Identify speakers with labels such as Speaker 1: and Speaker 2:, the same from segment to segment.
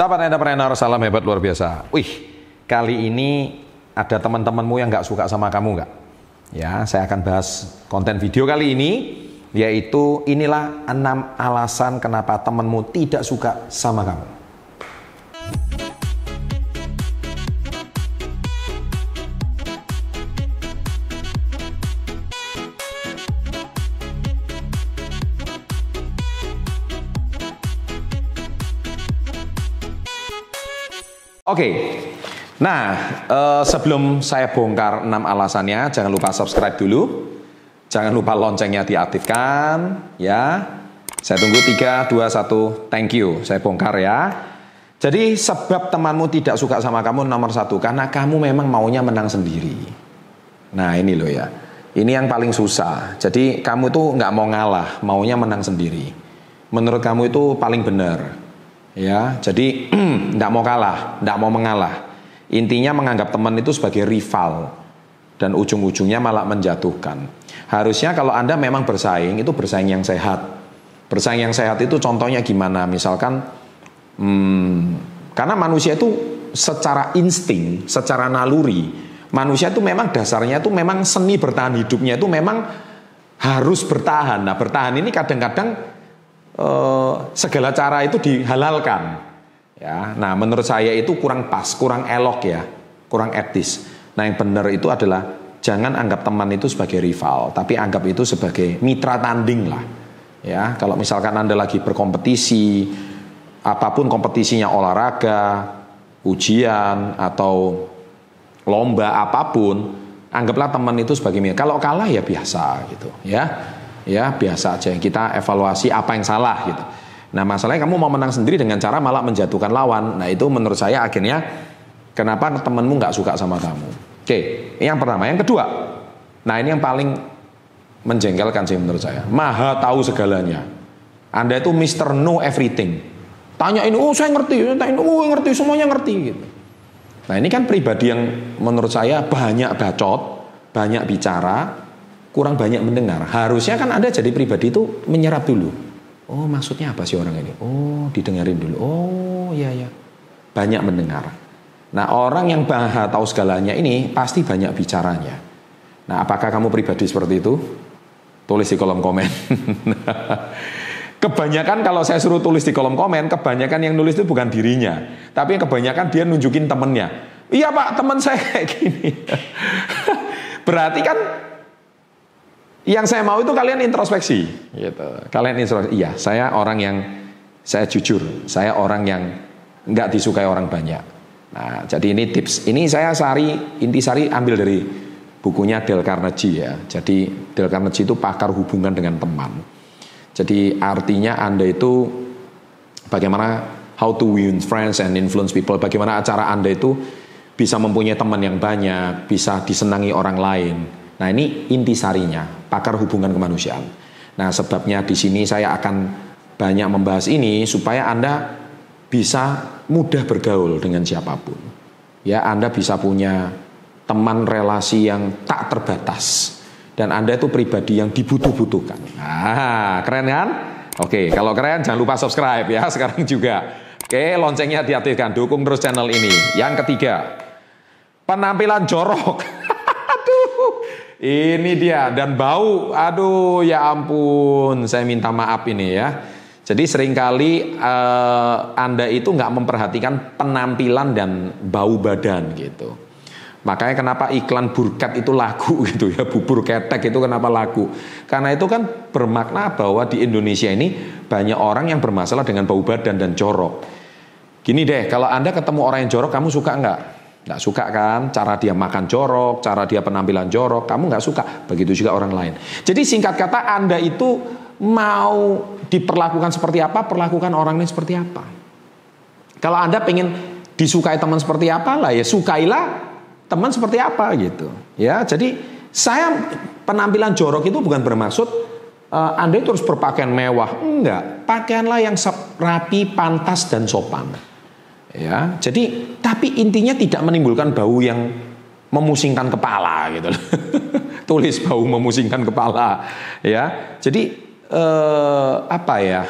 Speaker 1: Sahabat entrepreneur, salam hebat luar biasa. Wih, kali ini ada teman-temanmu yang nggak suka sama kamu nggak? Ya, saya akan bahas konten video kali ini, yaitu inilah enam alasan kenapa temanmu tidak suka sama kamu. Oke, nah eh, sebelum saya bongkar 6 alasannya, jangan lupa subscribe dulu, jangan lupa loncengnya diaktifkan, ya. Saya tunggu 3, 2, 1, thank you, saya bongkar ya. Jadi sebab temanmu tidak suka sama kamu nomor satu, karena kamu memang maunya menang sendiri. Nah ini loh ya, ini yang paling susah. Jadi kamu tuh nggak mau ngalah, maunya menang sendiri. Menurut kamu itu paling benar. Ya, jadi tidak mau kalah, tidak mau mengalah. Intinya menganggap teman itu sebagai rival dan ujung-ujungnya malah menjatuhkan. Harusnya kalau Anda memang bersaing itu bersaing yang sehat. Bersaing yang sehat itu contohnya gimana? Misalkan hmm, karena manusia itu secara insting, secara naluri, manusia itu memang dasarnya itu memang seni bertahan hidupnya itu memang harus bertahan. Nah, bertahan ini kadang-kadang Eh, segala cara itu dihalalkan. Ya, nah menurut saya itu kurang pas, kurang elok ya, kurang etis. Nah yang benar itu adalah jangan anggap teman itu sebagai rival, tapi anggap itu sebagai mitra tanding lah. Ya, kalau misalkan anda lagi berkompetisi, apa pun kompetisinya olahraga, ujian atau lomba apa pun, anggaplah teman itu sebagai mitra. Kalau kalah ya biasa gitu, ya ya biasa aja kita evaluasi apa yang salah gitu. Nah masalahnya kamu mau menang sendiri dengan cara malah menjatuhkan lawan. Nah itu menurut saya akhirnya kenapa temenmu nggak suka sama kamu. Oke, yang pertama. Yang kedua, nah ini yang paling menjengkelkan sih menurut saya. Maha tahu segalanya. Anda itu Mister Know Everything. Tanya ini, oh saya ngerti, tanya ini, oh ngerti, semuanya ngerti gitu. Nah ini kan pribadi yang menurut saya banyak bacot, banyak bicara, kurang banyak mendengar. Harusnya kan Anda jadi pribadi itu menyerap dulu. Oh maksudnya apa sih orang ini? Oh didengarin dulu. Oh iya ya. Banyak mendengar. Nah orang yang bahas tahu segalanya ini pasti banyak bicaranya. Nah apakah kamu pribadi seperti itu? Tulis di kolom komen. kebanyakan kalau saya suruh tulis di kolom komen, kebanyakan yang nulis itu bukan dirinya. Tapi yang kebanyakan dia nunjukin temennya. Iya pak, teman saya kayak gini. Berarti kan yang saya mau itu kalian introspeksi, gitu. Kalian introspeksi. Iya, saya orang yang saya jujur, saya orang yang nggak disukai orang banyak. Nah, jadi ini tips. Ini saya sari intisari ambil dari bukunya Del Carnegie ya. Jadi Del Carnegie itu pakar hubungan dengan teman. Jadi artinya Anda itu bagaimana how to win friends and influence people. Bagaimana cara Anda itu bisa mempunyai teman yang banyak, bisa disenangi orang lain. Nah, ini intisarinya pakar hubungan kemanusiaan. Nah, sebabnya di sini saya akan banyak membahas ini supaya Anda bisa mudah bergaul dengan siapa pun. Ya, Anda bisa punya teman relasi yang tak terbatas dan Anda itu pribadi yang dibutuh-butuhkan. Ah, keren kan? Oke, kalau keren jangan lupa subscribe ya sekarang juga. Oke, loncengnya diaktifkan, dukung terus channel ini. Yang ketiga, penampilan jorok. Ini dia dan bau. Aduh ya ampun, saya minta maaf ini ya. Jadi sering kali uh, Anda itu nggak memperhatikan penampilan dan bau badan gitu. Makanya kenapa iklan burkat itu laku gitu ya, bubur ketek itu kenapa laku? Karena itu kan bermakna bahwa di Indonesia ini banyak orang yang bermasalah dengan bau badan dan jorok. Gini deh, kalau Anda ketemu orang yang jorok, kamu suka nggak? Nggak suka kan cara dia makan jorok, cara dia penampilan jorok, kamu nggak suka. Begitu juga orang lain. Jadi singkat kata Anda itu mau diperlakukan seperti apa, perlakukan orang lain seperti apa. Kalau Anda pengen disukai teman seperti apa lah ya sukailah teman seperti apa gitu. Ya, jadi saya penampilan jorok itu bukan bermaksud uh, Anda itu harus berpakaian mewah. Enggak, pakaianlah yang rapi, pantas dan sopan. Ya, jadi tapi intinya tidak menimbulkan bau yang memusingkan kepala gitu. Tulis bau memusingkan kepala, ya. Jadi eh, apa ya?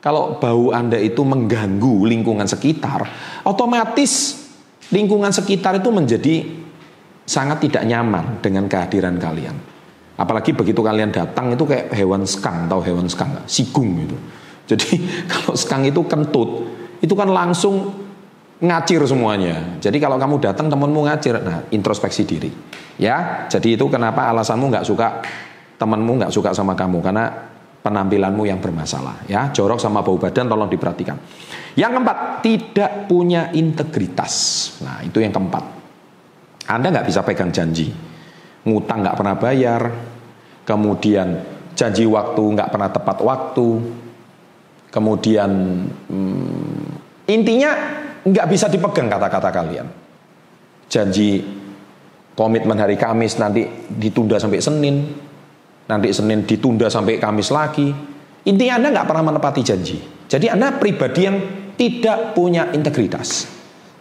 Speaker 1: kalau bau Anda itu mengganggu lingkungan sekitar, otomatis lingkungan sekitar itu menjadi sangat tidak nyaman dengan kehadiran kalian. Apalagi begitu kalian datang itu kayak hewan skang, tahu hewan skang gak? Sigung gitu. Jadi kalau skang itu kentut, itu kan langsung ngacir semuanya. Jadi kalau kamu datang temanmu ngacir, nah introspeksi diri. Ya, jadi itu kenapa alasanmu nggak suka temanmu nggak suka sama kamu karena penampilanmu yang bermasalah. Ya, jorok sama bau badan tolong diperhatikan. Yang keempat, tidak punya integritas. Nah, itu yang keempat. Anda nggak bisa pegang janji. Ngutang nggak pernah bayar, kemudian janji waktu nggak pernah tepat waktu, kemudian hmm, intinya nggak bisa dipegang kata-kata kalian. Janji komitmen hari Kamis nanti ditunda sampai Senin, nanti Senin ditunda sampai Kamis lagi. Intinya Anda nggak pernah menepati janji. Jadi Anda pribadi yang tidak punya integritas.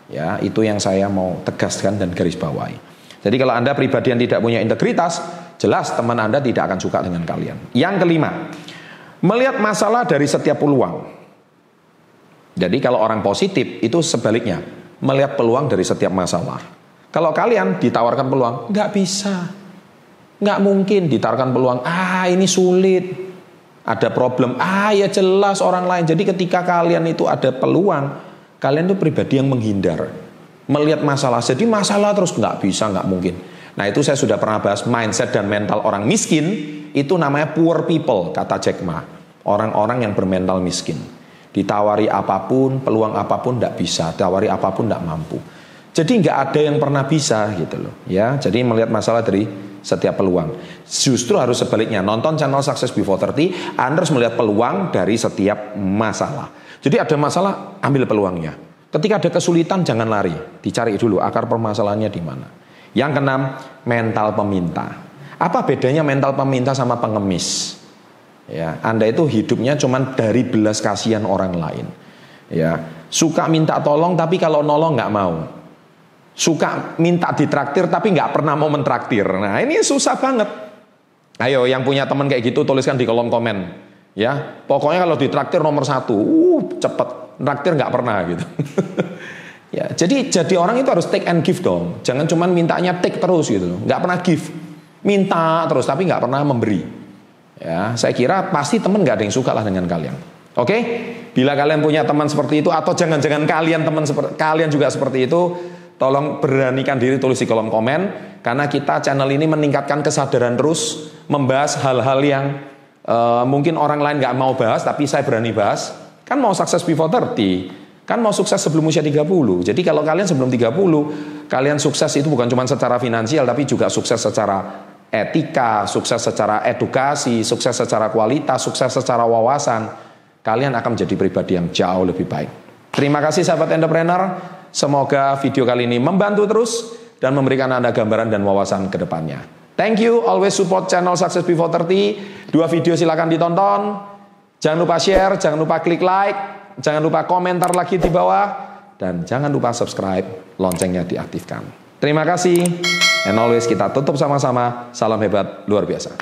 Speaker 1: Ya, itu yang saya mau tegaskan dan garis bawahi. Jadi kalau Anda pribadi yang tidak punya integritas, jelas teman Anda tidak akan suka dengan kalian. Yang kelima, melihat masalah dari setiap peluang. Jadi kalau orang positif itu sebaliknya melihat peluang dari setiap masalah. Kalau kalian ditawarkan peluang, nggak bisa, nggak mungkin ditawarkan peluang. Ah ini sulit, ada problem. Ah ya jelas orang lain. Jadi ketika kalian itu ada peluang, kalian itu pribadi yang menghindar, melihat masalah. Jadi masalah terus nggak bisa, nggak mungkin. Nah itu saya sudah pernah bahas mindset dan mental orang miskin itu namanya poor people kata Jack Ma. Orang-orang yang bermental miskin. Ditawari apa pun, peluang apa pun tidak bisa, ditawari apa pun tidak mampu. Jadi nggak ada yang pernah bisa gitu loh, ya. Jadi melihat masalah dari setiap peluang. Justru harus sebaliknya, nonton channel Success Before 30, Anda harus melihat peluang dari setiap masalah. Jadi ada masalah, ambil peluangnya. Ketika ada kesulitan, jangan lari, dicari dulu akar permasalahannya di mana. Yang keenam, mental peminta. Apa bedanya mental peminta sama pengemis? Ya, Anda itu hidupnya cuma dari belas kasihan orang lain. Ya, suka minta tolong tapi kalau nolong nggak mau. Suka minta ditraktir tapi nggak pernah mau mentraktir. Nah ini susah banget. Ayo yang punya teman kayak gitu tuliskan di kolom komen. Ya, pokoknya kalau ditraktir nomor satu, uh cepet. Traktir nggak pernah gitu. ya, jadi jadi orang itu harus take and give dong. Jangan cuma mintanya take terus gitu Nggak pernah give. Minta terus tapi nggak pernah memberi. Ya, saya kira pasti teman nggak ada yang suka lah dengan kalian. Oke, bila kalian punya teman seperti itu atau jangan-jangan kalian teman seperti kalian juga seperti itu, tolong beranikan diri tulis di kolom komen karena kita channel ini meningkatkan kesadaran terus membahas hal-hal yang uh, mungkin orang lain nggak mau bahas tapi saya berani bahas. Kan mau sukses before 30, kan mau sukses sebelum usia 30. Jadi kalau kalian sebelum 30, kalian sukses itu bukan cuma secara finansial tapi juga sukses secara etika, sukses secara edukasi, sukses secara kualitas, sukses secara wawasan, kalian akan menjadi pribadi yang jauh lebih baik. Terima kasih sahabat entrepreneur. Semoga video kali ini membantu terus dan memberikan Anda gambaran dan wawasan ke depannya. Thank you, always support channel Success Before 30. Dua video silakan ditonton. Jangan lupa share, jangan lupa klik like, jangan lupa komentar lagi di bawah, dan jangan lupa subscribe, loncengnya diaktifkan. Terima kasih. And always kita tutup sama-sama. Salam hebat luar biasa.